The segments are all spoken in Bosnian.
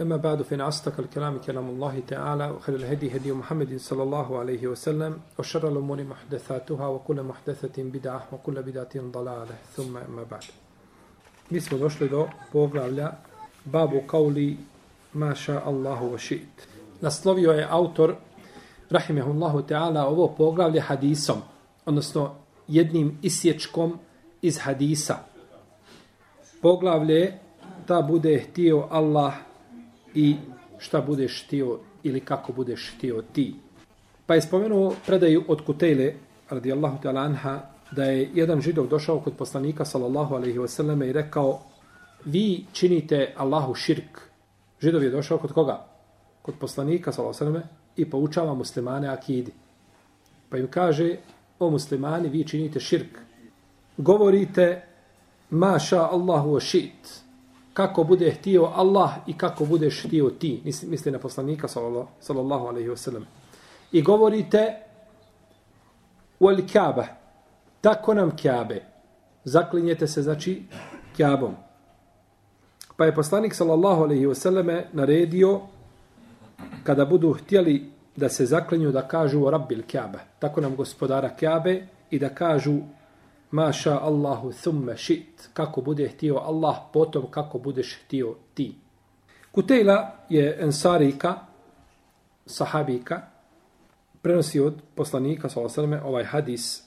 أما بعد فإن أصدق الكلام كلام الله تعالى وخير الهدي هدي محمد صلى الله عليه وسلم وشر الأمور محدثاتها وكل محدثة بدعة وكل بدعة ضلالة ثم أما بعد Mi smo došli do poglavlja babu kauli maša Allahu wa šit. Naslovio je autor rahimehullahu ta'ala ovo poglavlje hadisom, odnosno jednim isječkom iz hadisa. Poglavlje ta bude htio Allah i šta budeš htio ili kako budeš htio ti. Pa je spomenuo predaju od Kutejle, radijallahu ta'ala anha, da je jedan židov došao kod poslanika, sallallahu alaihi wasallam, i rekao, vi činite Allahu širk. Židov je došao kod koga? Kod poslanika, sallallahu alaihi wasallam, i poučava muslimane akidi. Pa im kaže, o muslimani, vi činite širk. Govorite, maša Allahu o šit kako bude htio Allah i kako budeš htio ti. Misli na poslanika sallallahu alaihi wasallam. I govorite wal kaaba. Tako nam kabe. Zaklinjete se znači kabom. Pa je poslanik sallallahu alaihi wasallam naredio kada budu htjeli da se zaklinju da kažu rabbil kaaba. Tako nam gospodara kabe i da kažu maša Allahu thumme šit, kako bude htio Allah, potom kako budeš htio ti. Kutejla je ensarika, sahabika, prenosi od poslanika, sallam, ovaj hadis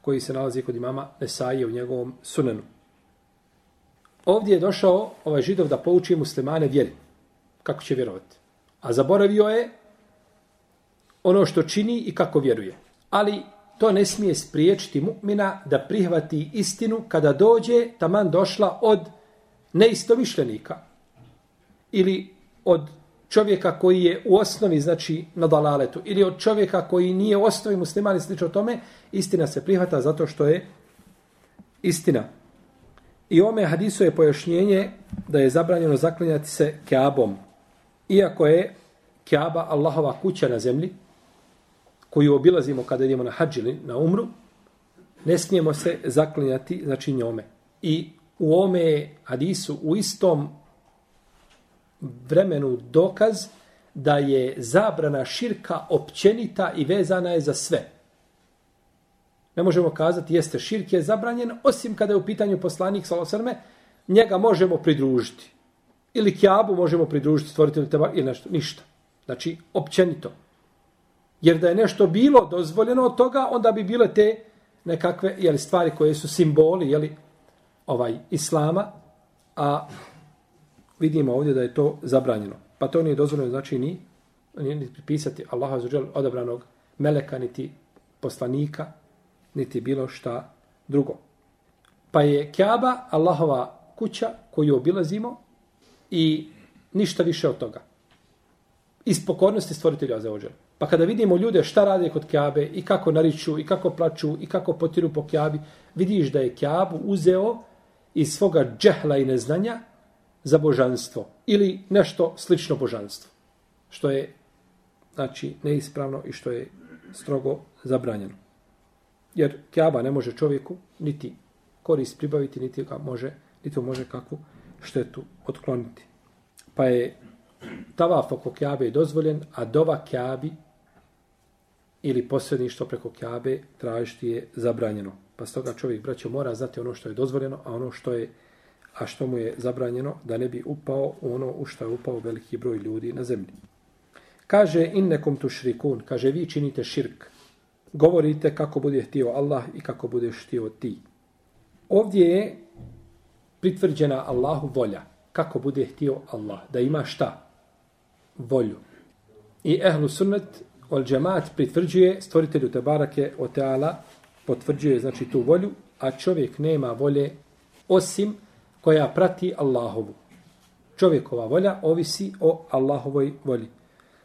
koji se nalazi kod imama Nesaije u njegovom sunenu. Ovdje je došao ovaj židov da pouči muslimane vjeri. Kako će vjerovati? A zaboravio je ono što čini i kako vjeruje. Ali to ne smije spriječiti mu'mina da prihvati istinu kada dođe taman došla od neistomišljenika ili od čovjeka koji je u osnovi znači na dalaletu ili od čovjeka koji nije u osnovi musliman i slično tome, istina se prihvata zato što je istina. I ome hadisu je pojašnjenje da je zabranjeno zaklinjati se Keabom. Iako je Keaba Allahova kuća na zemlji, koju obilazimo kada idemo na hađili, na umru, ne smijemo se zaklinjati znači njome. I u ome hadisu u istom vremenu dokaz da je zabrana širka općenita i vezana je za sve. Ne možemo kazati jeste širk je zabranjen, osim kada je u pitanju poslanik Salosrme, njega možemo pridružiti. Ili kjabu možemo pridružiti, stvoriti ili nešto, ništa. Znači, općenito. Jer da je nešto bilo dozvoljeno od toga, onda bi bile te nekakve jeli, stvari koje su simboli jeli, ovaj islama, a vidimo ovdje da je to zabranjeno. Pa to nije dozvoljeno, znači ni, ni, ni pripisati Allaha zađel odabranog meleka, niti poslanika, niti bilo šta drugo. Pa je Kaaba Allahova kuća koju obilazimo i ništa više od toga. Iz pokornosti stvoritelja za ođelu. Pa kada vidimo ljude šta rade kod Kjabe i kako nariču i kako plaču i kako potiru po Kjabi, vidiš da je Kjabu uzeo iz svoga džehla i neznanja za božanstvo ili nešto slično božanstvo. Što je znači neispravno i što je strogo zabranjeno. Jer Kjaba ne može čovjeku niti korist pribaviti, niti ga može, niti može kakvu štetu otkloniti. Pa je tavaf oko Kjabe je dozvoljen, a dova Kjabi ili posredništvo preko Kjabe tražiti je zabranjeno. Pa stoga čovjek, braćo, mora znati ono što je dozvoljeno, a ono što je a što mu je zabranjeno da ne bi upao u ono u što je upao veliki broj ljudi na zemlji. Kaže innekum tušrikun, kaže vi činite širk. Govorite kako bude htio Allah i kako bude htio ti. Ovdje je pritvrđena Allahu volja. Kako bude htio Allah. Da ima šta? Volju. I ehlu sunnet Ol džemat pritvrđuje stvoritelju Tebarake o Teala, potvrđuje znači tu volju, a čovjek nema volje osim koja prati Allahovu. Čovjekova volja ovisi o Allahovoj volji.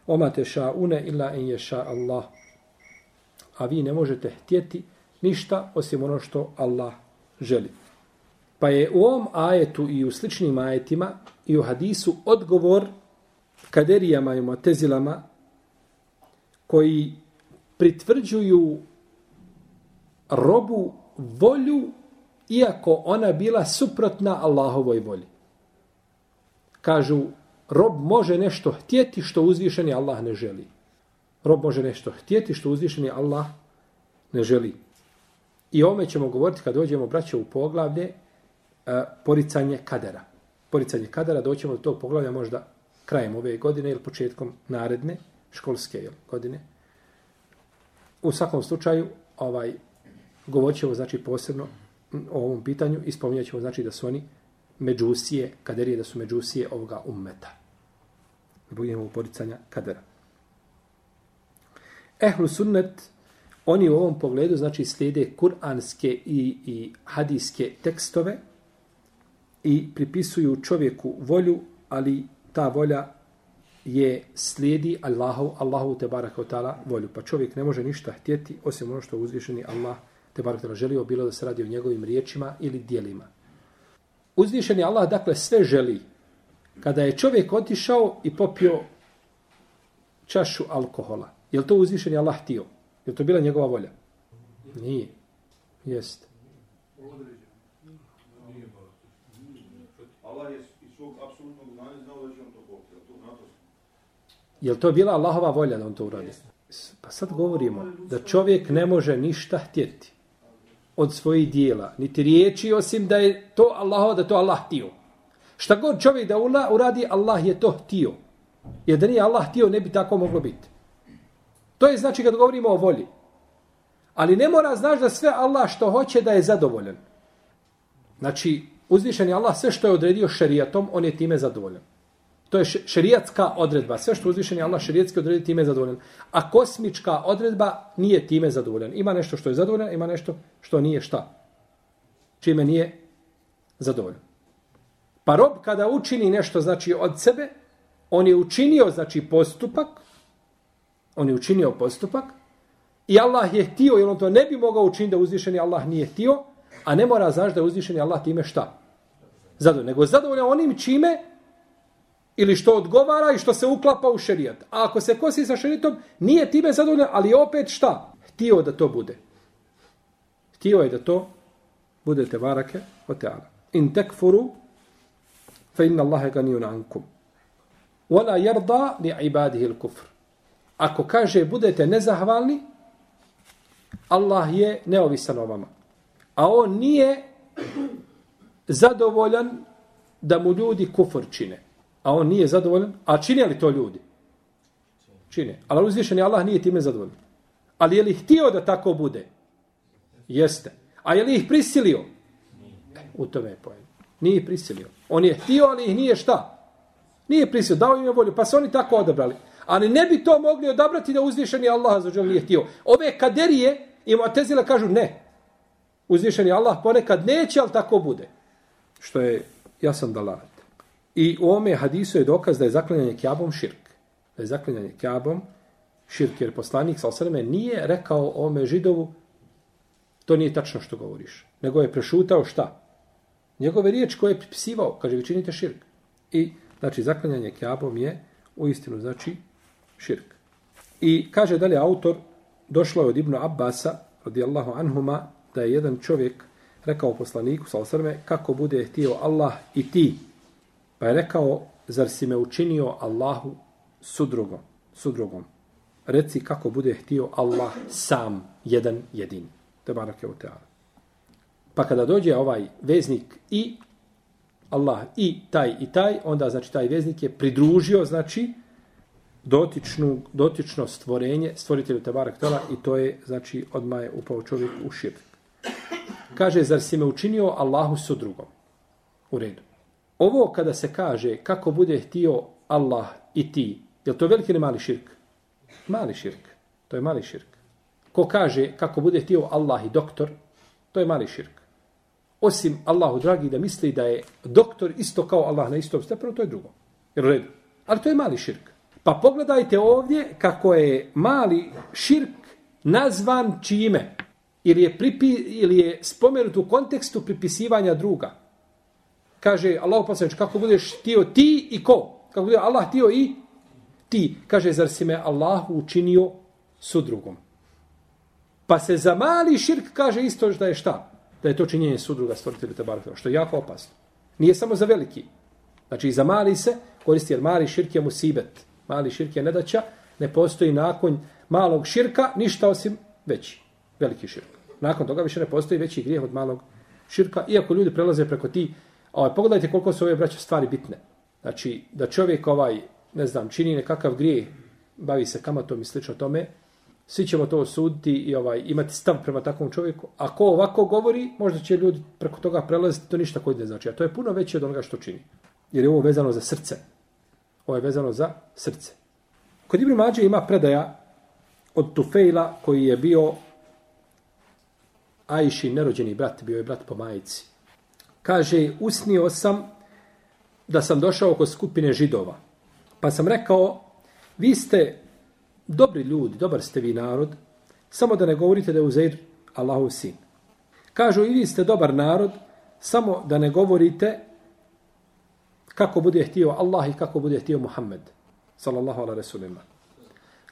Oma te ša une illa en je ša Allah. A vi ne možete htjeti ništa osim ono što Allah želi. Pa je u ovom ajetu i u sličnim ajetima i u hadisu odgovor kaderijama i motezilama koji pritvrđuju robu volju iako ona bila suprotna Allahovoj volji. Kažu, rob može nešto htjeti što uzvišeni Allah ne želi. Rob može nešto htjeti što uzvišeni Allah ne želi. I ome ćemo govoriti kad dođemo, braće, u poglavlje e, poricanje kadera. Poricanje kadera, doćemo do tog poglavlja možda krajem ove godine ili početkom naredne školske jel, godine. U svakom slučaju, ovaj, govorit ćemo, znači, posebno o ovom pitanju i spominjat ćemo, znači, da su oni međusije, kaderije, da su međusije ovoga ummeta. Budemo u poricanja kadera. Ehlu sunnet, oni u ovom pogledu, znači, slijede kuranske i, i hadijske tekstove i pripisuju čovjeku volju, ali ta volja je slijedi Allahu, Allahu te baraka ta'ala volju. Pa čovjek ne može ništa htjeti osim ono što uzvišeni Allah te baraka ta'ala želio, bilo da se radi o njegovim riječima ili dijelima. Uzvišeni Allah dakle sve želi. Kada je čovjek otišao i popio čašu alkohola, je li to uzvišeni Allah htio? Je li to bila njegova volja? Nije. Jest. Allah je iz svog apsolutnog znanja znao da će on to popio. Je li to bila Allahova volja da on to uradi? Pa sad govorimo da čovjek ne može ništa htjeti od svojih dijela, niti riječi, osim da je to Allahova, da to Allah htio. Šta god čovjek da uradi, Allah je to htio. Jer da nije Allah htio, ne bi tako moglo biti. To je znači kad govorimo o volji. Ali ne mora znaš da sve Allah što hoće da je zadovoljan. Znači, uzvišen je Allah sve što je odredio šerijatom, on je time zadovoljan. To je šerijatska odredba. Sve što uzvišen je Allah šerijatski odredi, time je zadovoljan. A kosmička odredba nije time zadovoljan. Ima nešto što je zadovoljan, ima nešto što nije šta. Čime nije zadovoljan. Pa rob kada učini nešto znači od sebe, on je učinio znači postupak, on je učinio postupak i Allah je htio, jer on to ne bi mogao učiniti da uzvišeni Allah nije htio, a ne mora znaš da je uzvišeni Allah time šta? Zadovoljan. Nego zadovoljan onim čime ili što odgovara i što se uklapa u šerijat. A ako se kosi sa šerijatom, nije time zadovoljan, ali opet šta? Htio da to bude. Htio je da to budete varake o teala. In tekfuru, fe inna Allahe ganiju ankum. Wala jarda li ibadihi kufr. Ako kaže budete nezahvalni, Allah je neovisan o vama. A on nije zadovoljan da mu ljudi kufr čine a on nije zadovoljan, a čine li to ljudi? Čine. Ali uzvišeni Allah nije time zadovoljan. Ali je li htio da tako bude? Jeste. A je li ih prisilio? U tome je pojem. Nije ih prisilio. On je htio, ali ih nije šta? Nije prisilio. Dao im je volju. Pa se oni tako odabrali. Ali ne bi to mogli odabrati da uzvišeni Allah za nije htio. Ove kaderije i Mu'tezila kažu ne. Uzvišeni Allah ponekad neće, ali tako bude. Što je jasan dalat. I u ome hadisu je dokaz da je zaklanjanje kjabom širk. Da je zaklanjanje kjabom širk, jer poslanik sa osrme nije rekao ome židovu to nije tačno što govoriš. Nego je prešutao šta? Njegove riječi koje je pripisivao, kaže vi činite širk. I znači zaklanjanje kjabom je u istinu znači širk. I kaže dalje autor, došlo je od Ibnu Abbasa, radijallahu anhuma, da je jedan čovjek rekao poslaniku sa osrme kako bude htio Allah i ti Pa je rekao, zar si me učinio Allahu sudrugom? sudrugom? Reci kako bude htio Allah sam, jedan, jedin. Te barake u teala. Pa kada dođe ovaj veznik i Allah i taj i taj, onda znači taj veznik je pridružio, znači, dotičnu, dotično stvorenje, stvoritelju Tebarak Tala i to je, znači, odmah je upao čovjek u širk. Kaže, zar si me učinio Allahu sudrugom? U redu. Ovo kada se kaže kako bude htio Allah i ti, je to veliki ili mali širk? Mali širk. To je mali širk. Ko kaže kako bude htio Allah i doktor, to je mali širk. Osim Allahu dragi da misli da je doktor isto kao Allah na istom stepenu, to je drugo. Jer redu. Ali to je mali širk. Pa pogledajte ovdje kako je mali širk nazvan čime? ili je, pripi, ili je spomenut u kontekstu pripisivanja druga. Kaže Allah poslanič, kako budeš htio ti i ko? Kako bude Allah htio i ti. Kaže, zar si me Allah učinio sudrugom? Pa se za mali širk kaže isto da je šta? Da je to činjenje sudruga stvoritelju Tebarka, što je jako opasno. Nije samo za veliki. Znači, i za mali se koristi, jer mali širk je musibet. Mali širk je nedaća, ne postoji nakon malog širka ništa osim veći, veliki širk. Nakon toga više ne postoji veći grijeh od malog širka, iako ljudi prelaze preko ti, ovaj, pogledajte koliko su ove braće stvari bitne. Znači, da čovjek ovaj, ne znam, čini nekakav grije, bavi se kamatom i slično tome, svi ćemo to osuditi i ovaj imati stav prema takvom čovjeku. Ako ovako govori, možda će ljudi preko toga prelaziti, to ništa koji ne znači. A to je puno veće od onoga što čini. Jer je ovo vezano za srce. Ovo je vezano za srce. Kod Ibn Mađe ima predaja od Tufejla koji je bio Ajši nerođeni brat, bio je brat po majici. Kaže, usnio sam da sam došao kod skupine židova. Pa sam rekao, vi ste dobri ljudi, dobar ste vi narod, samo da ne govorite da je Uzair Allahov sin. Kažu, i vi ste dobar narod, samo da ne govorite kako bude htio Allah i kako bude htio Muhammed, sallallahu ala resulima.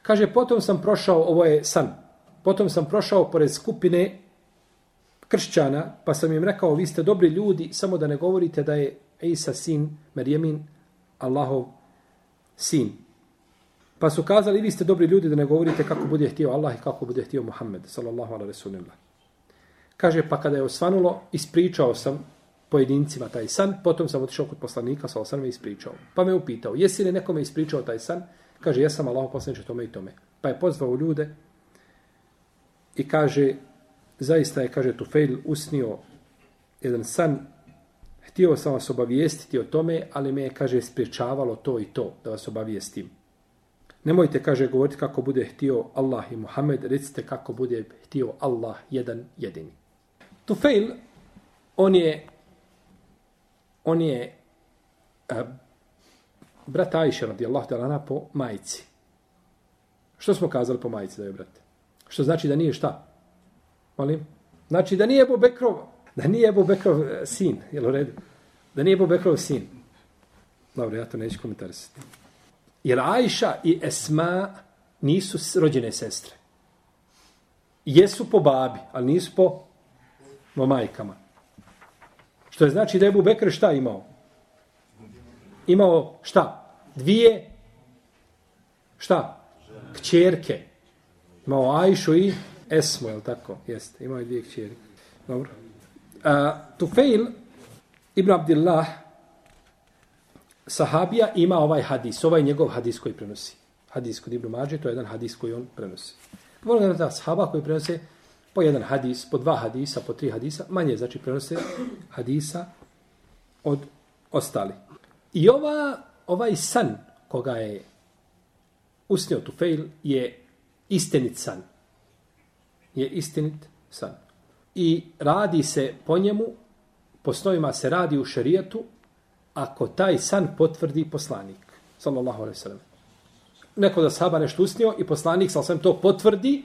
Kaže, potom sam prošao, ovo je san, potom sam prošao pored skupine kršćana, pa sam im rekao, vi ste dobri ljudi, samo da ne govorite da je Isa sin, Merjemin, Allahov sin. Pa su kazali, vi ste dobri ljudi da ne govorite kako bude htio Allah i kako bude htio Muhammed, sallallahu ala resulillah. Kaže, pa kada je osvanulo, ispričao sam pojedincima taj san, potom sam otišao kod poslanika, sa sallam i ispričao. Pa me upitao, jesi li nekome ispričao taj san? Kaže, ja sam Allah poslaniče tome i tome. Pa je pozvao ljude i kaže, zaista je, kaže, Tufejl usnio jedan san, htio sam vas obavijestiti o tome, ali me je, kaže, spriječavalo to i to, da vas obavijestim. Nemojte, kaže, govoriti kako bude htio Allah i Muhammed, recite kako bude htio Allah jedan jedini. Tufail, on je, on je uh, brat Aisha, radijallahu ta'ala, po majici. Što smo kazali po majici da je brat? Što znači da nije šta? Molim? Znači da nije Ebu Bekrov, da nije Ebu Bekrov e, sin, jel u redu? Da nije Ebu Bekrov sin. Dobro, ja to neću komentarisati. Jer Ajša i Esma nisu rođene sestre. Jesu po babi, ali nisu po, po majkama. Što je znači da je Ebu Bekr šta imao? Imao šta? Dvije šta? Kćerke. Imao Ajšu i Esmo, je li tako? Jeste, imao je dvije kćeri. Dobro. Uh, Tufail ibn Abdillah sahabija ima ovaj hadis, ovaj njegov hadis koji prenosi. Hadis kod Ibn Mađe, to je jedan hadis koji on prenosi. Volim da sahaba koji prenose po jedan hadis, po dva hadisa, po tri hadisa, manje znači prenose hadisa od ostali. I ova, ovaj san koga je usnio Tufail je istinit san. Je istinit san. I radi se po njemu, po snovima se radi u šerijetu, ako taj san potvrdi poslanik, sallallahu alaihi sallam. Neko da sahaba nešto usnio i poslanik, sallallahu alaihi to potvrdi,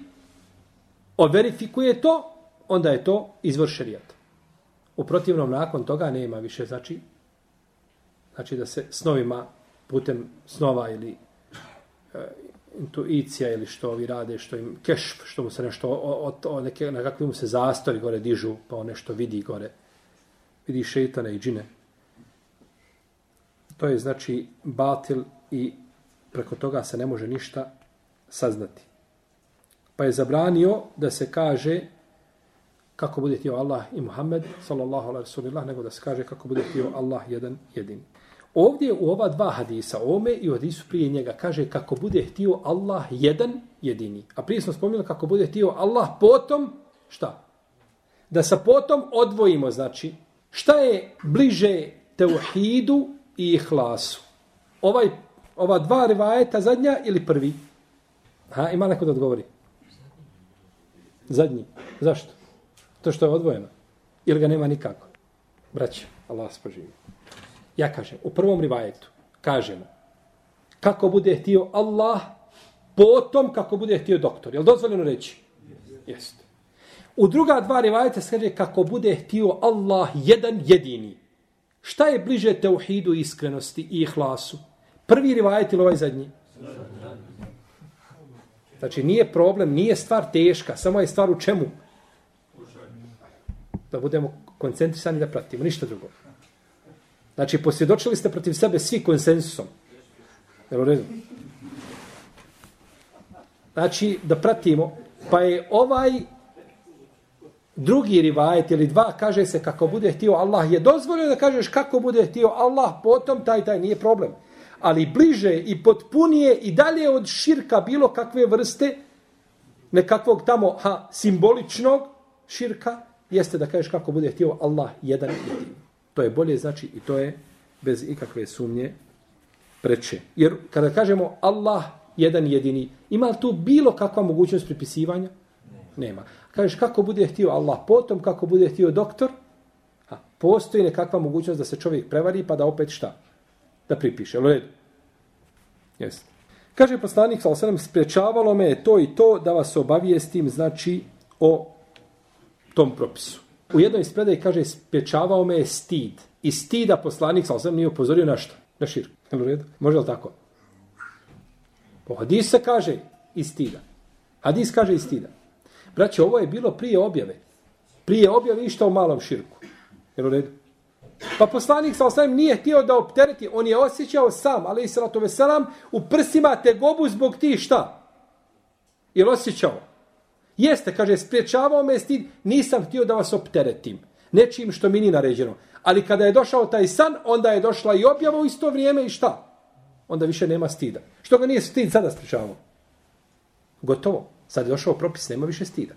overifikuje to, onda je to izvor šerijata. U protivnom, nakon toga nema više, znači, znači da se snovima, putem snova ili e, intuicija ili što ovi rade, što im keš, što mu se nešto, o, o, o neke, nekakvi mu se zastori gore dižu, pa on nešto vidi gore, vidi šeitane i džine, To je znači batil i preko toga se ne može ništa saznati. Pa je zabranio da se kaže kako bude htio Allah i Muhammed, sallallahu alaihi rasulillah, nego da se kaže kako bude htio Allah jedan jedin. Ovdje u ova dva hadisa, ome i u hadisu prije njega, kaže kako bude htio Allah jedan jedini. A prije smo spomenuli kako bude htio Allah potom, šta? Da sa potom odvojimo, znači, šta je bliže teuhidu i ihlasu. Ovaj, ova dva rivajeta zadnja ili prvi? Ha, ima neko da odgovori? Zadnji. Zašto? To što je odvojeno. Ili ga nema nikako? Braće, Allah spoživi. Ja kažem, u prvom rivajetu kažemo kako bude htio Allah potom kako bude htio doktor. Je li dozvoljeno reći? Jeste. U druga dva rivajeta se kaže kako bude htio Allah jedan jedini. Šta je bliže teuhidu iskrenosti i ihlasu? Prvi rivajet ili ovaj zadnji? Znači nije problem, nije stvar teška, samo je stvar u čemu? Da budemo koncentrisani da pratimo, ništa drugo. Znači posvjedočili ste protiv sebe svi konsensusom. Jel u redu? Znači da pratimo, pa je ovaj drugi rivajet ili dva kaže se kako bude htio Allah je dozvoljeno da kažeš kako bude htio Allah potom taj taj nije problem ali bliže i potpunije i dalje od širka bilo kakve vrste nekakvog tamo ha, simboličnog širka jeste da kažeš kako bude htio Allah jedan jedin. To je bolje znači i to je bez ikakve sumnje preče. Jer kada kažemo Allah jedan jedini, ima li tu bilo kakva mogućnost pripisivanja? Nema. Kažeš kako bude htio Allah potom, kako bude htio doktor, a postoji nekakva mogućnost da se čovjek prevari pa da opet šta? Da pripiše. U redu. Jeste. Kaže poslanik, sa osanem, sprečavalo me to i to da vas obavijestim, znači, o tom propisu. U jednoj spredaj kaže, spječavao me je stid. I stida poslanik, sa osanem, nije upozorio na što? Na širku. U redu? Može li tako? Po hadis se kaže i stida. Hadis kaže i stida. Braće, ovo je bilo prije objave. Prije objave išta u malom širku. Jel u redu? Pa poslanik sa osam nije htio da optereti. On je osjećao sam, ali i salatu veselam, u prsima te gobu zbog ti šta? Jel osjećao? Jeste, kaže, spriječavao me stid, nisam htio da vas opteretim. Nečim što mi ni naređeno. Ali kada je došao taj san, onda je došla i objava u isto vrijeme i šta? Onda više nema stida. Što ga nije stid sada spriječavao? Gotovo. Sad je došao propis, nema više stida.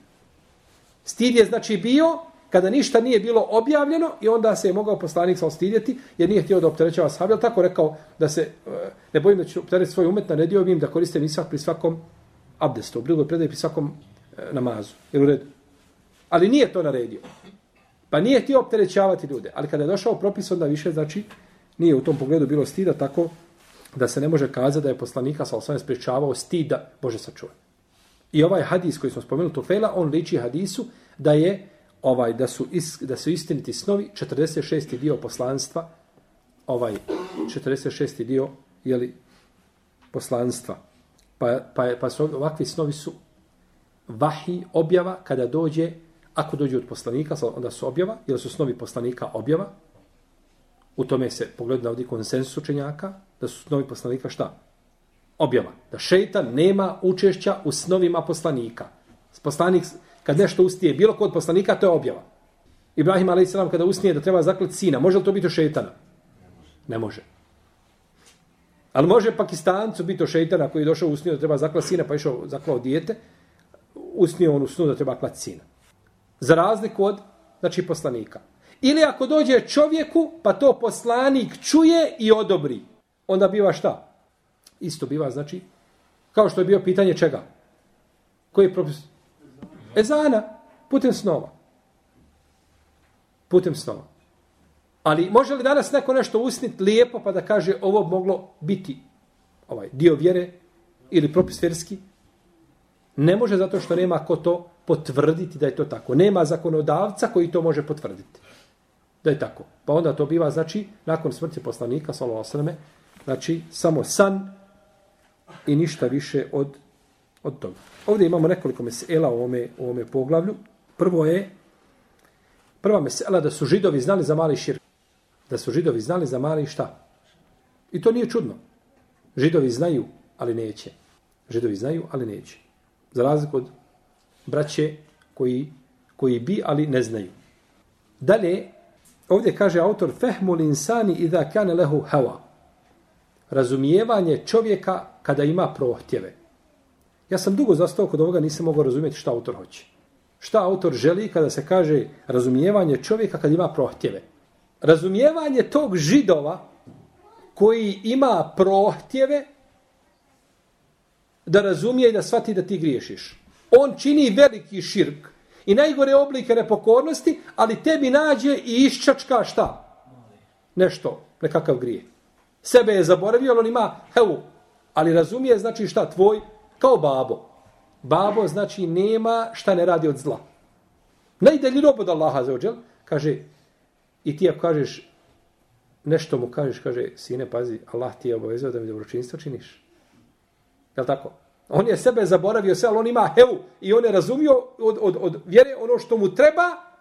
Stid je znači bio kada ništa nije bilo objavljeno i onda se je mogao poslanik sa ostidjeti jer nije htio da opterećava sahabe, tako rekao da se, eh, ne bojim da ću optereći svoj umet, naredio im da koriste misak pri svakom abdestu, u drugoj predaj pri svakom E, namazu. Jer u redu. Ali nije to naredio. Pa nije htio opterećavati ljude. Ali kada je došao propis, onda više, znači, nije u tom pogledu bilo stida, tako da se ne može kazati da je poslanika sa osnovne spriječavao stida, Bože sačuvaj. I ovaj hadis koji smo spomenuli, Tufela, on liči hadisu da je ovaj da su is, da su istiniti snovi 46. dio poslanstva ovaj 46. dio je li poslanstva pa pa pa su ovakvi snovi su vahi objava kada dođe ako dođe od poslanika onda su objava ili su snovi poslanika objava u tome se pogleda ovdje konsensus učenjaka da su snovi poslanika šta objava da šejtan nema učešća u snovima poslanika poslanik kad nešto ustije bilo kod poslanika, to je objava. Ibrahim a.s. kada usnije da treba zaklati sina, može li to biti šeitana? Ne može. Ali može pakistancu biti šeitana koji je došao usnio usnije da treba zaklati sina, pa išao zaklao dijete, usnio on u snu da treba klati sina. Za razliku od, znači, poslanika. Ili ako dođe čovjeku, pa to poslanik čuje i odobri, onda biva šta? Isto biva, znači, kao što je bio pitanje čega? Koji je propis? Ezana, putem snova. Putem snova. Ali može li danas neko nešto usniti lijepo pa da kaže ovo moglo biti ovaj dio vjere ili propis vjerski? Ne može zato što nema ko to potvrditi da je to tako. Nema zakonodavca koji to može potvrditi. Da je tako. Pa onda to biva, znači, nakon smrti poslanika, salo osrame, znači, samo san i ništa više od, od toga. Ovdje imamo nekoliko mesela u ovome, u ovome poglavlju. Prvo je, prva mesela da su židovi znali za mali širk. Da su židovi znali za mali šta? I to nije čudno. Židovi znaju, ali neće. Židovi znaju, ali neće. Za razliku od braće koji, koji bi, ali ne znaju. Dalje, ovdje kaže autor, fehmul insani idha kane lehu hawa. Razumijevanje čovjeka kada ima prohtjeve. Ja sam dugo zastao kod ovoga, nisam mogao razumjeti šta autor hoće. Šta autor želi kada se kaže razumijevanje čovjeka kad ima prohtjeve. Razumijevanje tog židova koji ima prohtjeve da razumije i da shvati da ti griješiš. On čini veliki širk i najgore oblike nepokornosti, ali tebi nađe i iščačka šta? Nešto, nekakav grije. Sebe je zaboravio, on ima, hevu, ali razumije znači šta, tvoj Kao babo. Babo znači nema šta ne radi od zla. Najdalji rob od Allaha za ođel, kaže, i ti ako kažeš, nešto mu kažeš, kaže, sine, pazi, Allah ti je obavezao da mi dobročinstvo činiš. Je tako? On je sebe zaboravio sve, ali on ima hevu i on je razumio od, od, od vjere ono što mu treba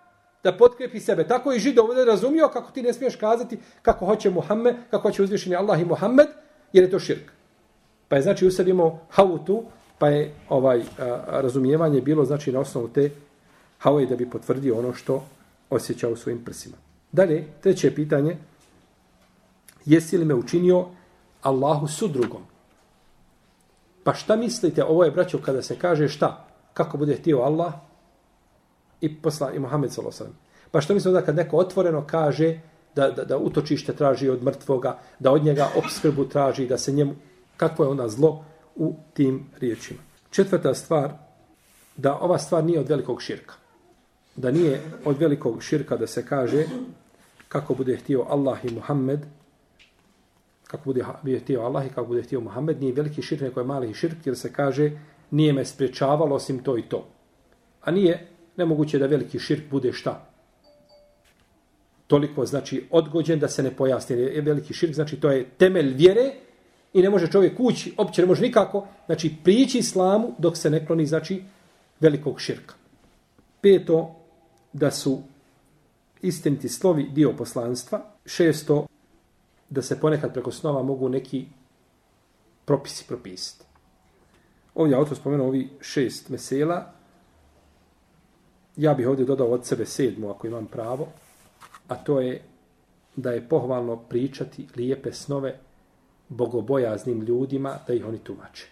da potkrepi sebe. Tako i židov je razumio kako ti ne smiješ kazati kako hoće Muhammed, kako hoće uzvišeni Allah i Muhammed, jer je to širk. Pa je znači u sebi imao hautu, pa je ovaj a, razumijevanje bilo znači na osnovu te hauje da bi potvrdio ono što osjeća u svojim prsima. Dalje, treće pitanje, jesi li me učinio Allahu sudrugom? Pa šta mislite, ovo je braćo kada se kaže šta? Kako bude htio Allah i posla i Muhammed s.a.v. Pa šta mislite da kad neko otvoreno kaže da, da, da utočište traži od mrtvoga, da od njega obskrbu traži, da se njemu, kakvo je ona zlo u tim riječima. Četvrta stvar, da ova stvar nije od velikog širka. Da nije od velikog širka da se kaže kako bude htio Allah i Muhammed, kako bude htio Allah i kako bude htio Muhammed, nije veliki širk, neko je mali širk, jer se kaže nije me spriječavalo osim to i to. A nije nemoguće da veliki širk bude šta? Toliko znači odgođen da se ne pojasni. Je veliki širk, znači to je temelj vjere i ne može čovjek ući, opće ne može nikako, znači prići islamu dok se ne kloni, znači velikog širka. Peto, da su istiniti slovi dio poslanstva. Šesto, da se ponekad preko snova mogu neki propisi propisati. Ovdje autor spomenuo ovi šest mesela. Ja bih ovdje dodao od sebe sedmu, ako imam pravo. A to je da je pohvalno pričati lijepe snove bogobojaznim ljudima da ih oni tumače.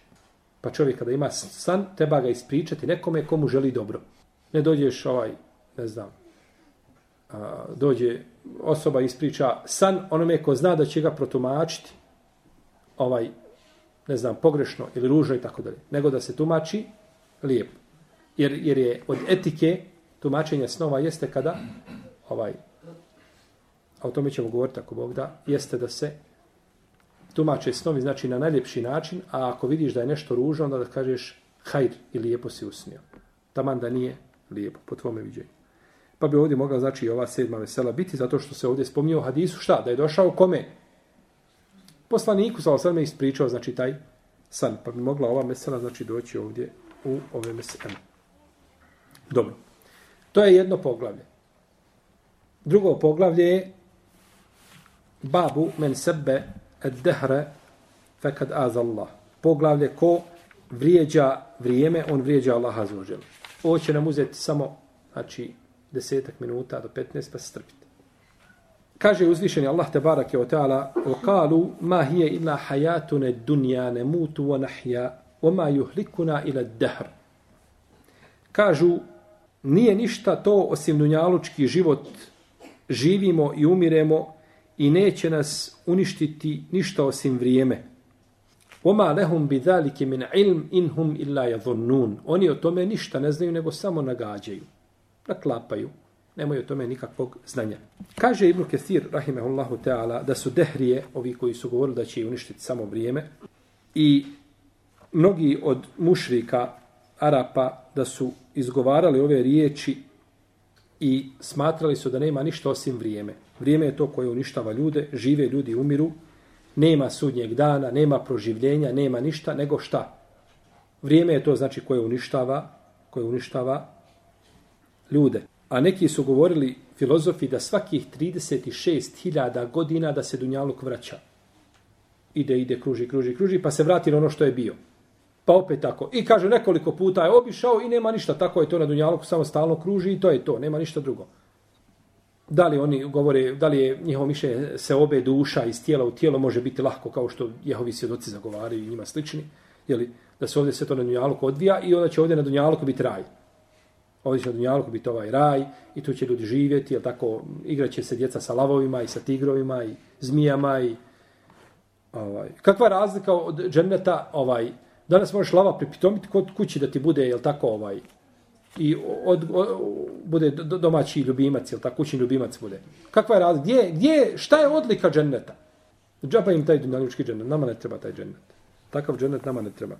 Pa čovjek kada ima san, treba ga ispričati nekome komu želi dobro. Ne dođeš ovaj, ne znam, a, dođe osoba ispriča san onome ko zna da će ga protumačiti ovaj, ne znam, pogrešno ili ružno i tako dalje. Nego da se tumači lijepo. Jer, jer je od etike tumačenja snova jeste kada ovaj, a o tome ćemo govoriti ako Bog da, jeste da se tumače snovi znači na najljepši način, a ako vidiš da je nešto ružno, onda da kažeš hajr i lijepo si usnio. Taman da nije lijepo, po tvome viđenju. Pa bi ovdje mogla znači i ova sedma vesela biti, zato što se ovdje spominje hadisu, šta? Da je došao kome? Poslaniku, sa osam ispričao, znači taj san. Pa bi mogla ova mesela znači doći ovdje u ove mesele. Dobro. To je jedno poglavlje. Drugo poglavlje je babu men sebe et dehre fekad az Allah. Poglavlje ko vrijeđa vrijeme, on vrijeđa Allaha za Ovo će nam uzeti samo, znači, desetak minuta do 15, pa se strpite. Kaže uzvišeni Allah te barake o ta'ala وَقَالُوا مَا هِيَ إِلَّا حَيَاتُنَ الدُّنْيَا نَمُوتُ وَنَحْيَا وَمَا يُهْلِكُنَا إِلَى الدَّهْرِ Kažu, nije ništa to osim dunjalučki život, živimo i umiremo i neće nas uništiti ništa osim vrijeme. وَمَا لَهُمْ بِذَلِكِ مِنْ عِلْمٍ إِنْهُمْ إِلَّا يَظُنُّونَ Oni o tome ništa ne znaju, nego samo nagađaju naklapaju. Nemaju o tome nikakvog znanja. Kaže Ibn Kesir, rahimehullahu ta'ala, da su dehrije, ovi koji su govorili da će uništiti samo vrijeme, i mnogi od mušrika Arapa da su izgovarali ove riječi i smatrali su da nema ništa osim vrijeme. Vrijeme je to koje uništava ljude, žive ljudi umiru, nema sudnjeg dana, nema proživljenja, nema ništa, nego šta? Vrijeme je to znači koje uništava, koje uništava ljude. A neki su govorili filozofi da svakih 36.000 godina da se Dunjaluk vraća. Ide, ide, kruži, kruži, kruži, pa se vrati na ono što je bio. Pa opet tako. I kaže nekoliko puta je obišao i nema ništa. Tako je to na Dunjaluku, samo stalno kruži i to je to. Nema ništa drugo. Da li oni govore, da li je njihovo mišljenje se obe duša iz tijela u tijelo može biti lahko kao što Jehovi svjedoci zagovaraju i njima slični. Jeli, da se ovdje sve to na Dunjaluku odvija i onda će ovdje na Dunjaluku biti raj ovdje će na Dunjalku biti ovaj raj i tu će ljudi živjeti, jel tako, igraće se djeca sa lavovima i sa tigrovima i zmijama i ovaj. Kakva je razlika od dženneta, ovaj, danas možeš lava pripitomiti kod kući da ti bude, jel tako, ovaj, i od, od, bude domaći ljubimac, jel tako, kućni ljubimac bude. Kakva je razlika? Gdje, gdje, šta je odlika dženneta? Džaba im taj dunjalučki džennet, nama ne treba taj džennet. Takav džennet nama ne treba.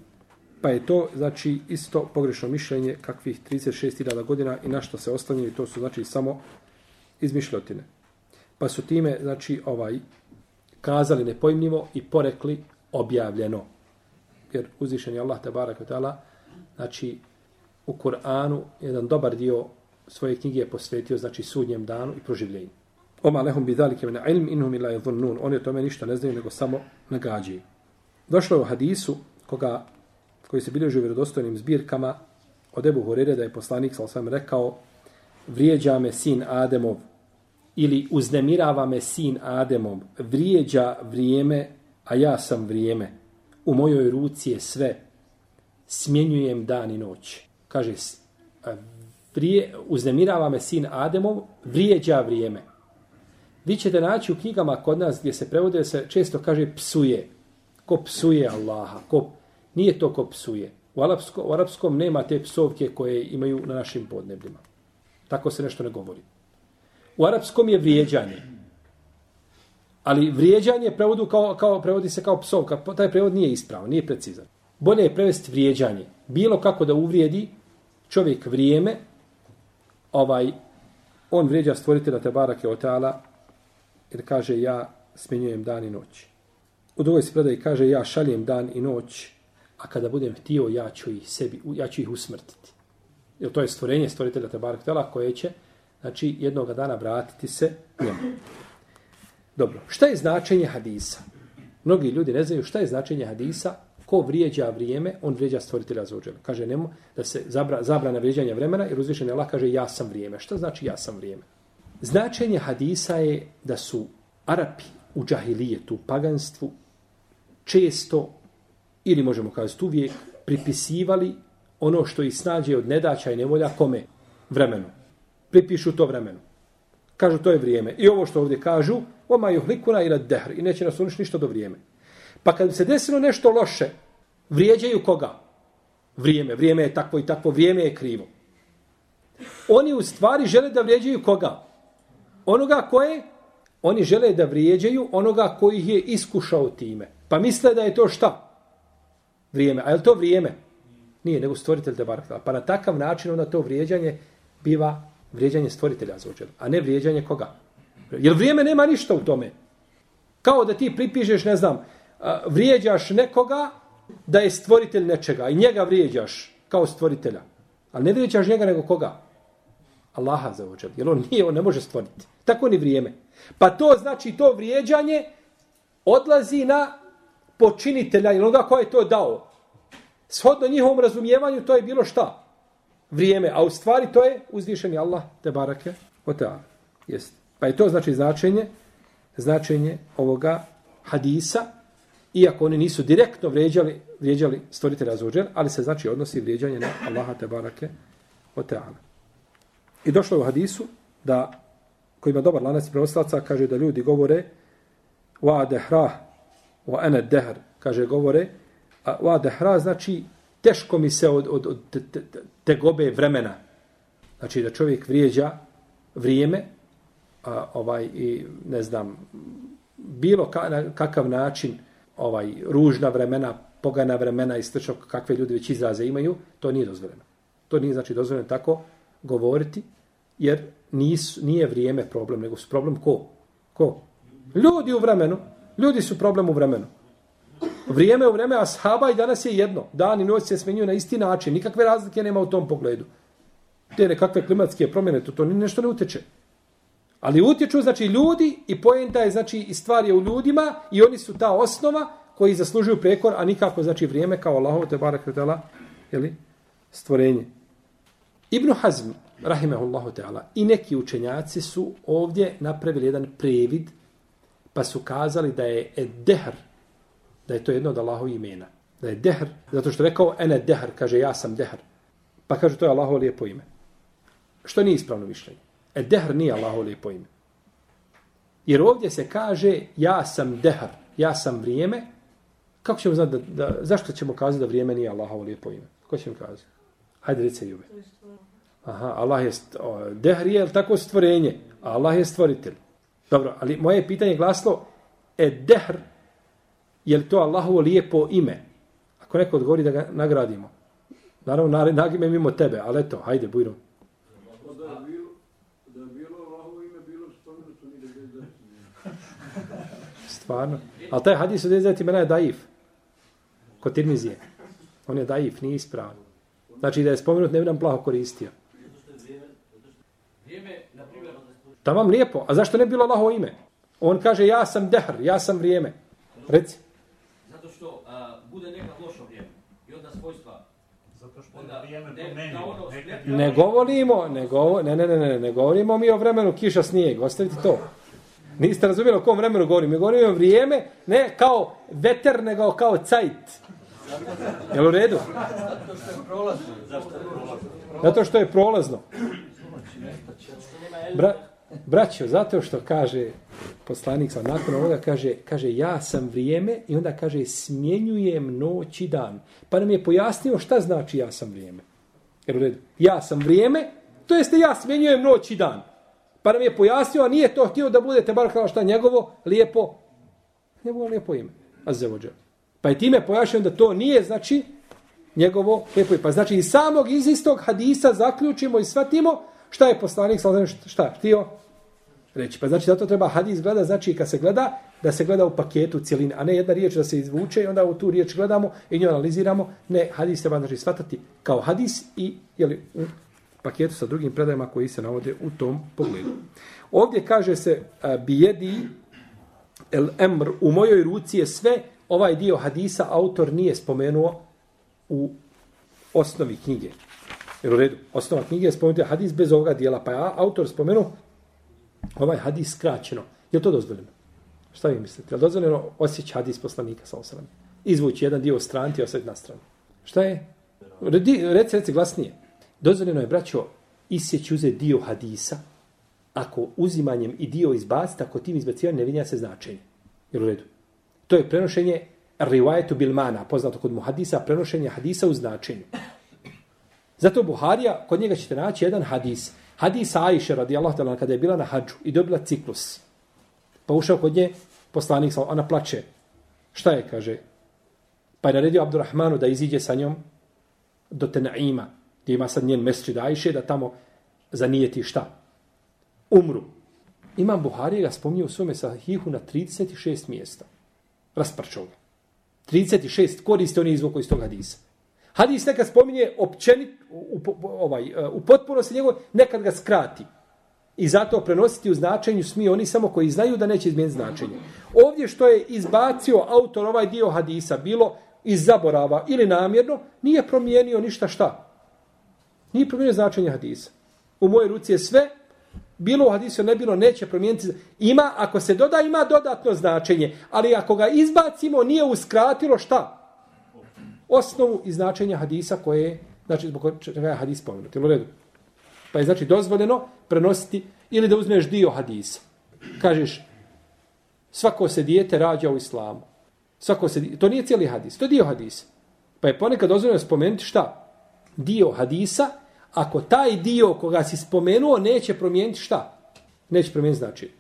Pa je to, znači, isto pogrešno mišljenje kakvih 36.000 godina i na što se oslanjaju, to su, znači, samo izmišljotine. Pa su time, znači, ovaj, kazali nepojmljivo i porekli objavljeno. Jer uzvišen je Allah, tabarak ta'ala, znači, u Kur'anu jedan dobar dio svoje knjige je posvetio, znači, sudnjem danu i proživljenju. Oma lehum bi zalike mena ilm inhum ila yadhunnun. Oni o tome ništa ne znaju, nego samo nagađaju. Došlo je u hadisu, koga, koji se bilježi u vjerodostojnim zbirkama, od Ebu Horere da je poslanik, sa sam rekao, vrijeđa me sin Ademov, ili uznemirava me sin Ademov, vrijeđa vrijeme, a ja sam vrijeme. U mojoj ruci je sve. Smjenjujem dan i noć. Kaže, vrije, uznemirava me sin Ademov, vrijeđa vrijeme. Vi ćete naći u knjigama kod nas gdje se prevode, se često kaže psuje. Ko psuje Allaha. Ko, nije to ko psuje. U, alapsko, u arapskom nema te psovke koje imaju na našim podnebljima. Tako se nešto ne govori. U arapskom je vrijeđanje. Ali vrijeđanje prevodu kao, kao, prevodi se kao psovka. Taj prevod nije ispravan, nije precizan. Bolje je prevesti vrijeđanje. Bilo kako da uvrijedi čovjek vrijeme, ovaj, on vrijeđa stvoritelja Tebarake Oteala, jer kaže ja smjenjujem dan i noć. U drugoj se predaj kaže ja šaljem dan i noć, a kada budem htio ja ću ih sebi, ja ću ih usmrtiti. Jer to je stvorenje stvoritelja Tebarak Tela koje će znači jednog dana vratiti se njemu. Dobro, šta je značenje hadisa? Mnogi ljudi ne znaju šta je značenje hadisa, ko vrijeđa vrijeme, on vrijeđa stvoritelja za uđelu. Kaže nemo da se zabra, zabrana vrijeđanja vremena, jer uzvišen Allah kaže ja sam vrijeme. Šta znači ja sam vrijeme? Značenje hadisa je da su Arapi u džahilijetu, u paganstvu, često, ili možemo kazati uvijek, pripisivali ono što ih snađe od nedaća i nevolja kome? Vremenu. Pripišu to vremenu. Kažu to je vrijeme. I ovo što ovdje kažu, oma juhlikuna ila dehr. I neće nas uništi ništa do vrijeme. Pa kad se desilo nešto loše, vrijeđaju koga? Vrijeme. Vrijeme je takvo i takvo. Vrijeme je krivo. Oni u stvari žele da vrijeđaju koga? onoga koje oni žele da vrijeđaju onoga koji ih je iskušao time. Pa misle da je to šta? Vrijeme. A je to vrijeme? Nije, nego stvoritelj te barak. Pa na takav način onda to vrijeđanje biva vrijeđanje stvoritelja za. A ne vrijeđanje koga? Jer vrijeme nema ništa u tome. Kao da ti pripišeš, ne znam, vrijeđaš nekoga da je stvoritelj nečega i njega vrijeđaš kao stvoritelja. Ali ne vrijeđaš njega nego koga? Allaha za ođel. Jer on nije, on ne može stvoriti. Tako ni vrijeme. Pa to znači to vrijeđanje odlazi na počinitelja ili onoga ko je to dao. Shodno njihovom razumijevanju to je bilo šta? Vrijeme. A u stvari to je uzvišeni Allah te barake o teala. Jest. Pa je to znači značenje značenje ovoga hadisa iako oni nisu direktno vrijeđali, vrijeđali stvoritelja za ali se znači odnosi vrijeđanje na Allaha te barake o teala. I došlo je u hadisu da koji ima dobar lanac prenoslaca, kaže da ljudi govore wa dehra wa ana dehr, kaže govore a wa dehra znači teško mi se od, od, od te, te, te gobe vremena. Znači da čovjek vrijeđa vrijeme, a, ovaj, i ne znam, bilo ka, na kakav način ovaj ružna vremena, pogana vremena i slično kakve ljudi već izraze imaju, to nije dozvoljeno. To nije znači dozvoljeno tako govoriti, jer nis, nije vrijeme problem, nego su problem ko? Ko? Ljudi u vremenu. Ljudi su problem u vremenu. Vrijeme u vreme ashaba i danas je jedno. Dan i noć se smenjuju na isti način. Nikakve razlike nema u tom pogledu. Te nekakve klimatske promjene, to, to nešto ne utječe. Ali utječu, znači, ljudi i pojenta je, znači, i stvar je u ljudima i oni su ta osnova koji zaslužuju prekor, a nikako, znači, vrijeme kao Allahov te barak je jeli, stvorenje. Ibn Hazm, rahimehullahu ta'ala, i neki učenjaci su ovdje napravili jedan previd, pa su kazali da je dehr, da je to jedno od Allahovi imena. Da je dehr, zato što rekao ene dehr, kaže ja sam dehr. Pa kaže to je Allahovo lijepo ime. Što nije ispravno mišljenje. E dehr nije Allahovo lijepo ime. Jer ovdje se kaže ja sam dehr, ja sam vrijeme. Kako ćemo znati da, da zašto ćemo kazati da vrijeme nije Allahovo lijepo ime? Ko će mi kazati? Hajde reci Jube. Aha, Allah je dehr je tako stvorenje, a Allah je stvoritelj. Dobro, ali moje pitanje glaslo, e dehr, je li to Allahovo lijepo ime? Ako neko odgovori da ga nagradimo. Naravno, nagime mimo tebe, ali eto, hajde, bujno. Bilo, da bilo Allahovo ime, bilo da Stvarno. Ali taj hadis od 10 imena je daif. Kod Tirmizije. On je daif, nije ispravan. Znači da je spomenut, ne bi nam plaho koristio. Tamam lijepo. A zašto ne bilo Allahovo ime? On kaže ja sam dehr, ja sam vrijeme. Reci. Zato što a, bude neka loša vrijeme. I onda svojstva. Zato što Onda, je vrijeme ne, promenilo. ono spletno- Ne govorimo, ne, govo, ne, ne, ne, ne, ne govorimo mi o vremenu kiša snijeg. Ostavite to. Niste razumijeli o kom vremenu govorimo. Mi govorimo o vrijeme, ne kao veter, nego kao cajt. Jel u redu? Zato što je prolazno. Bra, braćo, zato što kaže poslanik sa nakon ovoga kaže, kaže ja sam vrijeme i onda kaže smjenjujem noć i dan. Pa nam je pojasnio šta znači ja sam vrijeme. Jer u redu, ja sam vrijeme, to jeste ja smjenjujem noć i dan. Pa nam je pojasnio, a nije to htio da budete bar kao šta njegovo lijepo, njegovo lijepo ime. Azevođer. Pa je time pojašnjeno da to nije, znači, njegovo lijepo ime. Pa znači iz samog iz istog hadisa zaključimo i shvatimo šta je poslanik, sa šta, htio reći. Pa znači zato treba hadis gleda, znači kad se gleda, da se gleda u paketu cijeline, a ne jedna riječ da se izvuče i onda u tu riječ gledamo i nju analiziramo. Ne, hadis treba znači shvatati kao hadis i jeli, u paketu sa drugim predajama koji se navode u tom pogledu. Ovdje kaže se a, bijedi el emr, u mojoj ruci je sve, ovaj dio hadisa autor nije spomenuo u osnovi knjige. Jer u redu, osnova knjige je spomenuti hadis bez ovoga dijela, pa je autor spomenuo ovaj hadis skraćeno. Je to dozvoljeno? Šta vi mislite? Je li dozvoljeno osjeći hadis poslanika sa osram? Izvući jedan dio stran stranti i ostaviti na stranu. Šta je? Redi, reci, reci glasnije. Dozvoljeno je, braćo, isjeći uze dio hadisa, ako uzimanjem i dio izbaciti, ako tim izbacivanjem ne vidja se značenje. Jel u redu? To je prenošenje rivajetu bilmana, poznato kod muhadisa, prenošenje hadisa u značenju. Zato Buharija, kod njega ćete naći jedan hadis. Hadis Aisha radijallahu ta'ala kada je bila na hađu i dobila ciklus. Pa ušao kod nje poslanik, ona plače. Šta je, kaže? Pa je naredio Abdurrahmanu da iziđe sa njom do Tenaima, gdje ima sad njen mesčid Aisha, da tamo zanijeti šta? Umru. Imam Buharija ga spominje u svome sahihu na 36 mjesta. Rasprčao ga. 36 koriste oni izvuko iz tog hadisa. Hadis nekad spominje općenit, u, u, ovaj, e, u potpunosti njegov, nekad ga skrati. I zato prenositi u značenju smije oni samo koji znaju da neće izmijeniti značenje. Ovdje što je izbacio autor ovaj dio hadisa, bilo iz zaborava ili namjerno, nije promijenio ništa šta. Nije promijenio značenje hadisa. U moje ruci je sve, bilo u hadisu, ne bilo, neće promijeniti. Ima, ako se doda, ima dodatno značenje. Ali ako ga izbacimo, nije uskratilo šta? Osnovu i značenja hadisa koje je, znači zbog čega je hadis pomenut, Jel u redu? Pa je znači dozvoljeno prenositi ili da uzmeš dio hadisa. Kažeš, svako se dijete rađa u islamu. Svako se, to nije cijeli hadis, to je dio hadisa. Pa je ponekad dozvoljeno spomenuti šta? Dio hadisa, ako taj dio koga si spomenuo neće promijeniti šta? Neće promijeniti znači.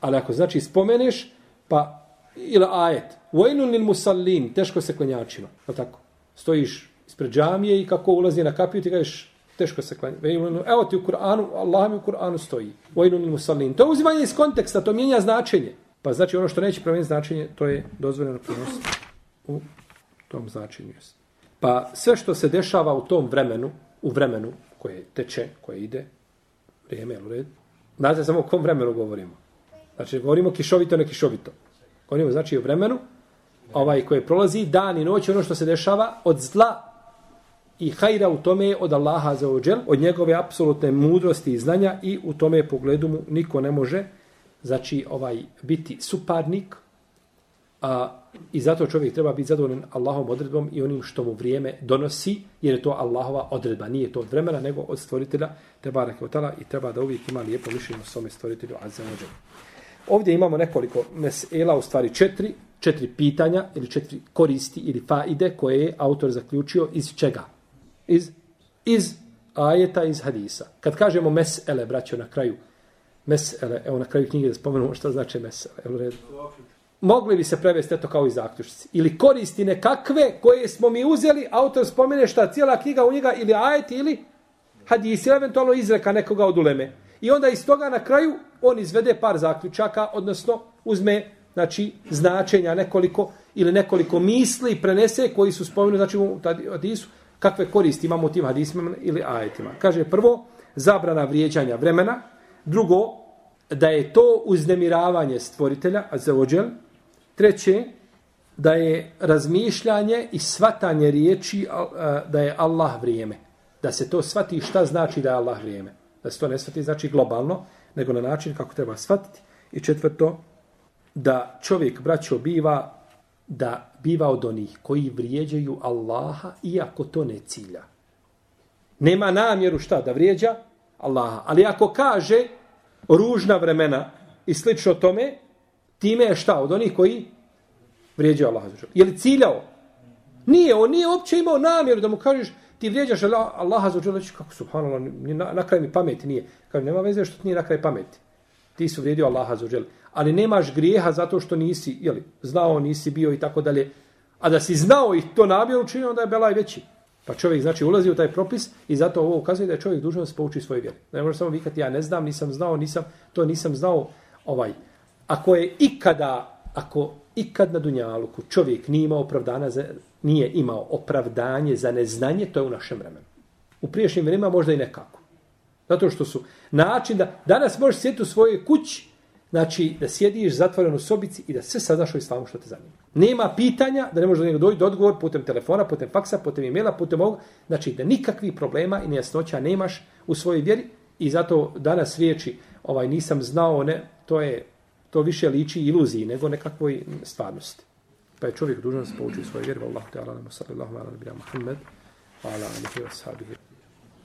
Ali ako znači spomeneš, pa ili ajet, vojnun lil musallin, teško se klanjačima, Je tako. Stojiš ispred džamije i kako ulazi na kapiju, ti kažeš, teško se klanja. Evo ti u Kur'anu, Allah mi u Kur'anu stoji. Vojnun lil musallin. To je uzimanje iz konteksta, to mijenja značenje. Pa znači ono što neće promijeniti značenje, to je dozvoljeno prenositi u tom značenju. Pa sve što se dešava u tom vremenu, u vremenu koje teče, koje ide, vrijeme, jel u redu? Znate samo o kom vremenu govorimo. Znači, govorimo kišovito, ne kišovito. Govorimo, znači, o vremenu ovaj koje prolazi dan i noć, ono što se dešava od zla i hajra u tome je od Allaha za ođel, od njegove apsolutne mudrosti i znanja i u tome pogledu mu niko ne može znači ovaj biti suparnik a, i zato čovjek treba biti zadovoljen Allahom odredbom i onim što mu vrijeme donosi, jer je to Allahova odredba, nije to od vremena, nego od stvoritelja treba rekao i treba da uvijek ima lijepo mišljenje o svome stvoritelju Azza ođel. Ovdje imamo nekoliko mesela, u stvari četiri, četiri pitanja ili četiri koristi ili faide koje je autor zaključio iz čega? Iz, iz ajeta, iz hadisa. Kad kažemo mesele, braćo, na kraju, mesele, evo na kraju knjige da spomenemo šta znači mesele. Evo redu. mogli bi se prevesti eto kao i zaključci. Ili koristi nekakve koje smo mi uzeli, autor spomene šta cijela knjiga u njega, ili ajet, ili hadis, ili eventualno izreka nekoga od uleme. I onda iz toga na kraju on izvede par zaključaka, odnosno uzme znači, značenja nekoliko ili nekoliko misli prenese koji su spomenuti znači, u hadisu, kakve koristi imamo u tim hadisima ili ajetima. Kaže prvo, zabrana vrijeđanja vremena. Drugo, da je to uznemiravanje stvoritelja, a za ođel. Treće, da je razmišljanje i svatanje riječi da je Allah vrijeme. Da se to svati šta znači da je Allah vrijeme. Da se to ne svati znači globalno, nego na način kako treba svatiti. I četvrto, da čovjek, braćo, biva da biva od onih koji vrijeđaju Allaha iako to ne cilja. Nema namjeru šta da vrijeđa Allaha. Ali ako kaže ružna vremena i slično tome, time je šta od onih koji vrijeđaju Allaha. Je li ciljao? Nije, on nije uopće imao namjeru da mu kažeš ti vrijeđaš Allaha za uđele, kako subhanallah, na, na kraj mi pameti nije. Kaže, nema veze što ti nije na kraj pameti. Ti su vrijedio Allaha za uđele. Ali nemaš grijeha zato što nisi, jeli, znao, nisi bio i tako dalje. A da si znao i to namjer učinio, onda je belaj veći. Pa čovjek znači ulazi u taj propis i zato ovo ukazuje da je čovjek dužan da se pouči svoje vjere. Ne može samo vikati ja ne znam, nisam znao, nisam, to nisam znao. ovaj. Ako je ikada, ako ikad na Dunjaluku čovjek nije imao opravdana za, nije imao opravdanje za neznanje, to je u našem vremenu. U priješnjim vremenima možda i nekako. Zato što su način da danas možeš sjeti u svojoj kući, znači da sjediš zatvoren u sobici i da sve saznaš o islamu što te zanima. Nema pitanja da ne može do njega dojiti do odgovor putem telefona, putem faksa, putem e-maila, putem ovog. Znači da nikakvih problema i nejasnoća nemaš u svojoj vjeri i zato danas riječi ovaj nisam znao, ne, to je to više liči iluziji nego nekakvoj stvarnosti. Pa je čovjek dužan se pouči svoje vjeru. vjeri. Wallahu ta'ala, nama sallallahu ala nabira Muhammed, wa ala alihi wa sahabihi.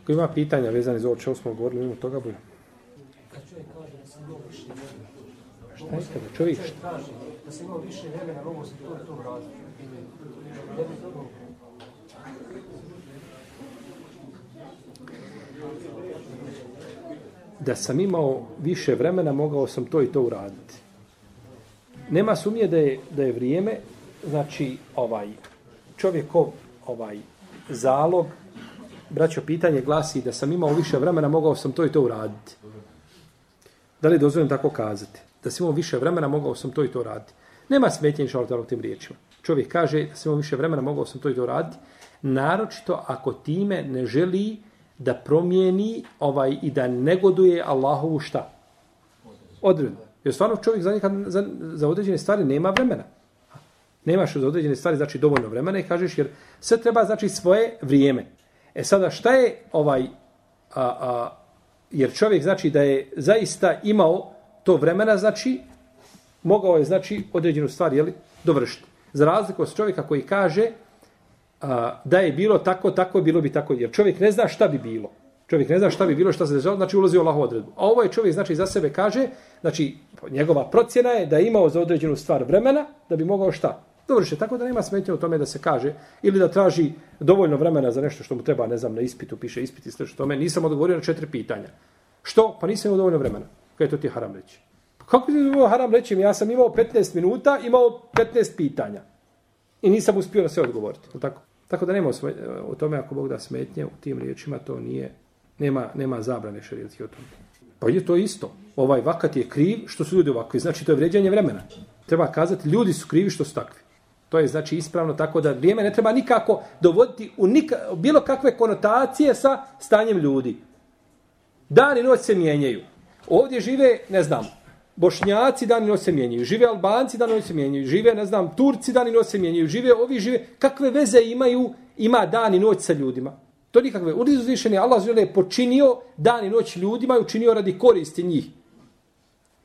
Ko ima pitanja vezane za ovo čemu smo govorili, imamo toga bude. Kad čovjek kaže da sam dobro što Šta je kada čovjek? kaže da sam imao više vremena, mogu se to i to uraditi. Ne bi to da sam imao više vremena, mogao sam to i to uraditi. Nema sumnje da je, da je vrijeme, znači, ovaj, čovjekov ovaj, zalog, braćo, pitanje glasi da sam imao više vremena, mogao sam to i to uraditi. Da li dozvoljam tako kazati? Da sam imao više vremena, mogao sam to i to raditi. Nema smetnje inša Allah tim riječima. Čovjek kaže da sam imao više vremena, mogao sam to i to raditi. Naročito ako time ne želi da promijeni ovaj i da negoduje Allahovu šta? Odredbu. Jer stvarno čovjek za, nekad, za, za određene stvari nema vremena. Nemaš za određene stvari znači dovoljno vremena i kažeš jer sve treba znači svoje vrijeme. E sada šta je ovaj a, a, jer čovjek znači da je zaista imao to vremena znači mogao je znači određenu stvar je li dovršiti. Za razliku od čovjeka koji kaže a, da je bilo tako, tako, bilo bi tako. Jer čovjek ne zna šta bi bilo. Čovjek ne zna šta bi bilo, šta se dešava, znači ulazi u Allahovu odredbu. A ovo je čovjek, znači, za sebe kaže, znači, njegova procjena je da je imao za određenu stvar vremena, da bi mogao šta? Dovrše, tako da nema smetnje u tome da se kaže, ili da traži dovoljno vremena za nešto što mu treba, ne znam, na ispitu, piše ispit i što tome. Nisam odgovorio na četiri pitanja. Što? Pa nisam imao dovoljno vremena. Kaj je to ti haram reći? Pa kako ti je haram reći? Ja sam imao 15 minuta, imao 15 pitanja. I nisam uspio na sve odgovoriti. Tako? Tako da nema o tome ako Bog da smetnje u tim riječima, to nije, nema, nema zabrane šarijetske o tome. Pa je to isto. Ovaj vakat je kriv što su ljudi ovakvi. Znači to je vređanje vremena. Treba kazati ljudi su krivi što su takvi. To je znači ispravno tako da vrijeme ne treba nikako dovoditi u nika, bilo kakve konotacije sa stanjem ljudi. Dan i noć se mijenjaju. Ovdje žive, ne znam, Bošnjaci dan i noć se mijenjaju, žive Albanci dan i noć se mijenjaju, žive, ne znam, Turci dan i noć se mijenjaju, žive ovi, žive, kakve veze imaju, ima dan i noć sa ljudima. To nikakve. U uzvišeni Allah je počinio dan i noć ljudima i učinio radi koristi njih.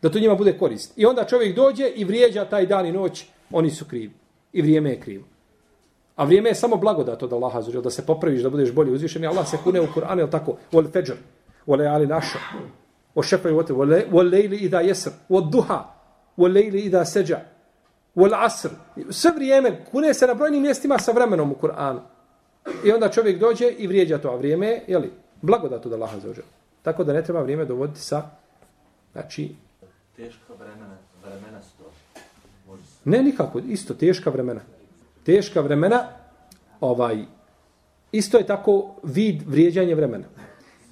Da to njima bude korist. I onda čovjek dođe i vrijeđa taj dan i noć, oni su krivi. I vrijeme je krivo. A vrijeme je samo blagodat od Allaha da se popraviš, da budeš bolji uzvišeni. Allah se kune u Kur'anu, je tako? Wal fajr, wal ali naša. O šefa i vatr, o lejli i da jesr, o duha, o lejli i da seđa, o asr. Sve vrijeme, kune se na brojnim mjestima sa vremenom u Kur'anu. I onda čovjek dođe i vrijeđa to, a vrijeme je, jeli, blagodat od Allaha za ođer. Tako da ne treba vrijeme dovoditi sa, znači... Teška vremena, vremena su to. Ne, nikako, isto, teška vremena. Teška vremena, ovaj, isto je tako vid vrijeđanje vremena.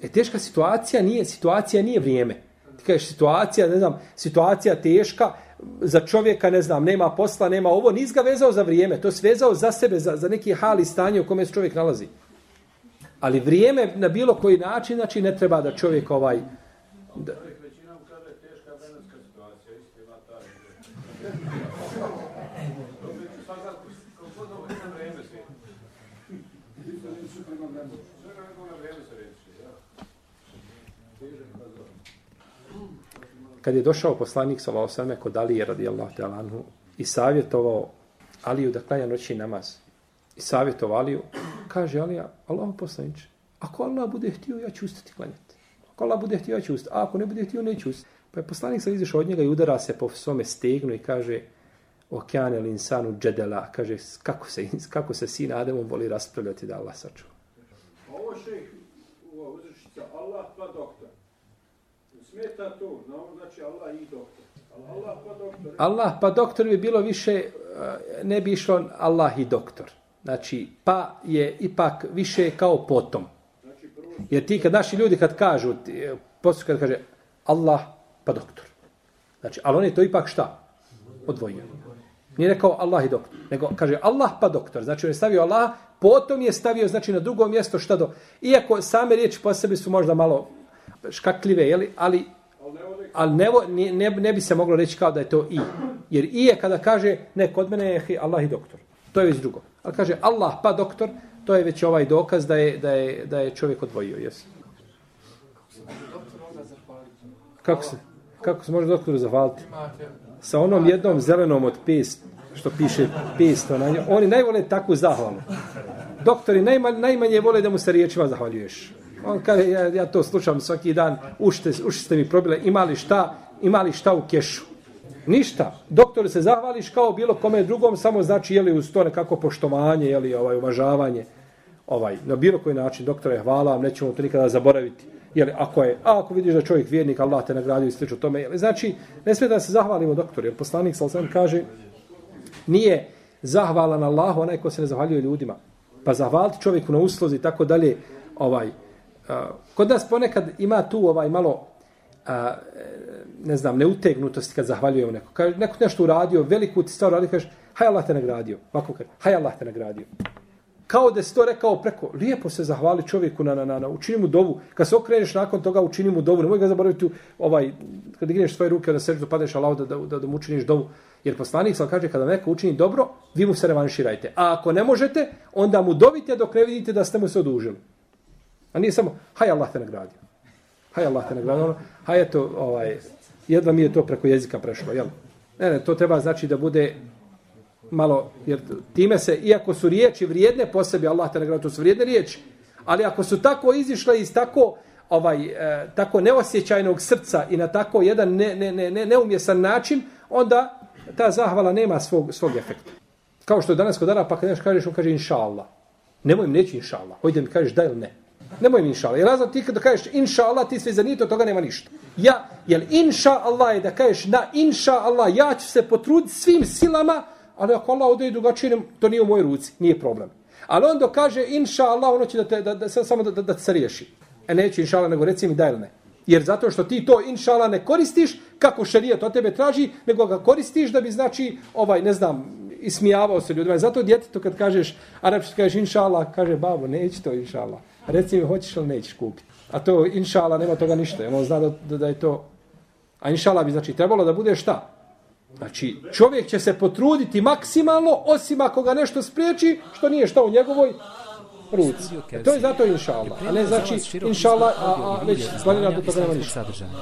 E, teška situacija nije, situacija nije vrijeme. Ti kažeš situacija, ne znam, situacija teška, za čovjeka, ne znam, nema posla, nema ovo, nis ga vezao za vrijeme, to svezao za sebe, za, za neki hali stanje u kome se čovjek nalazi. Ali vrijeme na bilo koji način, znači ne treba da čovjek ovaj... Da, Većina mu kaže teška vremenska situacija, isto ima taj. Dobro, ću sad kako god ovo ima vreme se. Svega neko na vreme se reći, ja. Težak razor kad je došao poslanik sallallahu alejhi ve sellem kod Alije radijallahu ta'ala anhu i savjetovao Aliju da klanja noćni namaz. I savjetovao Aliju, kaže Alija, Allah poslaniče, ako Allah bude htio, ja ću ustati klanjati. Ako Allah bude htio, ja ću ustati. A ako ne bude htio, neću ustati. Pa je poslanik sa izašao od njega i udara se po svome stegnu i kaže, okeane li insanu džedela, kaže, kako se, kako se sin Ademom voli raspravljati da Allah sačuva. Ovo šejh, ova uzrečica, Allah pa doktor. Smeta to, ovo znači Allah i doktor. Allah pa doktor. Allah pa doktor bi bilo više, eh, ne bi išlo Allah i doktor. Znači, pa je ipak više kao potom. Znači Jer ti kad naši ljudi kad kažu, eh, poslije kad kaže Allah pa doktor. Znači, ali on je to ipak šta? Odvojio. Nije rekao Allah i doktor. Nego kaže Allah pa doktor. Znači, on je stavio Allah, potom je stavio znači na drugo mjesto šta do... Iako same riječi po sebi su možda malo škakljive, jeli? ali ali ne ne, ne, bi se moglo reći kao da je to i. Jer i je kada kaže, ne, kod mene je Allah i doktor. To je već drugo. Ali kaže Allah pa doktor, to je već ovaj dokaz da je, da je, da je čovjek odvojio. Jes. Kako se, kako se može doktoru zahvaliti? Sa onom jednom zelenom od pest, što piše pest, na njoj, oni najvole takvu zahvalu. Doktori najma, najmanje vole da mu se riječima zahvaljuješ. On kaže, ja, ja to slušam svaki dan, ušte, ušte ste mi probile, imali šta, imali šta u kešu. Ništa. Doktor se zahvališ kao bilo kome drugom, samo znači je li uz to nekako poštovanje, je li ovaj, uvažavanje. Ovaj, na bilo koji način, doktore, hvala vam, nećemo to nikada zaboraviti. Jeli, ako je, a ako vidiš da čovjek vjernik, Allah te nagradio i slično tome. Jeli, znači, ne smije da se zahvalimo doktoru, jer poslanik sa kaže, nije zahvalan Allahu onaj ko se ne zahvaljuje ljudima. Pa zahvaliti čovjeku na uslozi i tako dalje. Ovaj, a, kod nas ponekad ima tu ovaj malo a, e, ne znam, neutegnutosti kad zahvaljujemo neko. Kaže, neko nešto uradio, veliku ti stvar uradio, kaže, haj Allah te nagradio. Ovako kaže, haj Allah te nagradio. Kao da si to rekao preko, lijepo se zahvali čovjeku na, na, na, na učini mu dovu. Kad se okreneš nakon toga, učini mu dovu. Nemoj ga zaboraviti, ovaj, kad igneš svoje ruke, na seždu, padeš Allah, da, da, da, da mu učiniš dovu. Jer poslanik sam kaže, kada neko učini dobro, vi mu se revanširajte. A ako ne možete, onda mu dovite dok ne vidite da ste mu se odužili. A nije samo, haj Allah te nagradio. Haj Allah te nagradio. Ono, haj eto, ovaj, jedva mi je to preko jezika prešlo, jel? Ne, ne, to treba znači da bude malo, jer time se, iako su riječi vrijedne po sebi, Allah te nagradio, to su vrijedne riječi, ali ako su tako izišle iz tako ovaj e, tako neosjećajnog srca i na tako jedan ne, ne, ne, ne, neumjesan način, onda ta zahvala nema svog, svog efekta. Kao što je danas kod Arapa, kad nešto kažeš, on kaže inša Allah. Nemoj mi neći inša Allah. Hojde mi kažeš da ili ne. Nemoj mi inša Allah. Jer razlog ti kada kažeš inša Allah, ti sve za od toga nema ništa. Ja, jel inša Allah je da kažeš na inša Allah, ja ću se potruditi svim silama, ali ako Allah ode i drugačije, to nije u mojoj ruci, nije problem. Ali on dok kaže inša Allah, ono će da te, da, da, samo da, da, da se riješi. E neću inša Allah, nego reci mi da ili ne. Jer zato što ti to inša Allah ne koristiš kako šerijat od tebe traži, nego ga koristiš da bi znači, ovaj, ne znam, ismijavao se ljudima. Zato djetetu kad kažeš, arapski kažeš inša Allah, kaže babo, neće to inša Allah. Reci mi, hoćeš ili nećeš kupiti. A to inša Allah, nema toga ništa. On zna da, da, da je to... A inša Allah bi znači trebalo da bude šta? Znači, čovjek će se potruditi maksimalno, osim ako ga nešto spriječi, što nije šta u njegovoj ruci. E, to je zato inša Allah. A ne znači inša Allah, a, a već planira da toga nema ništa.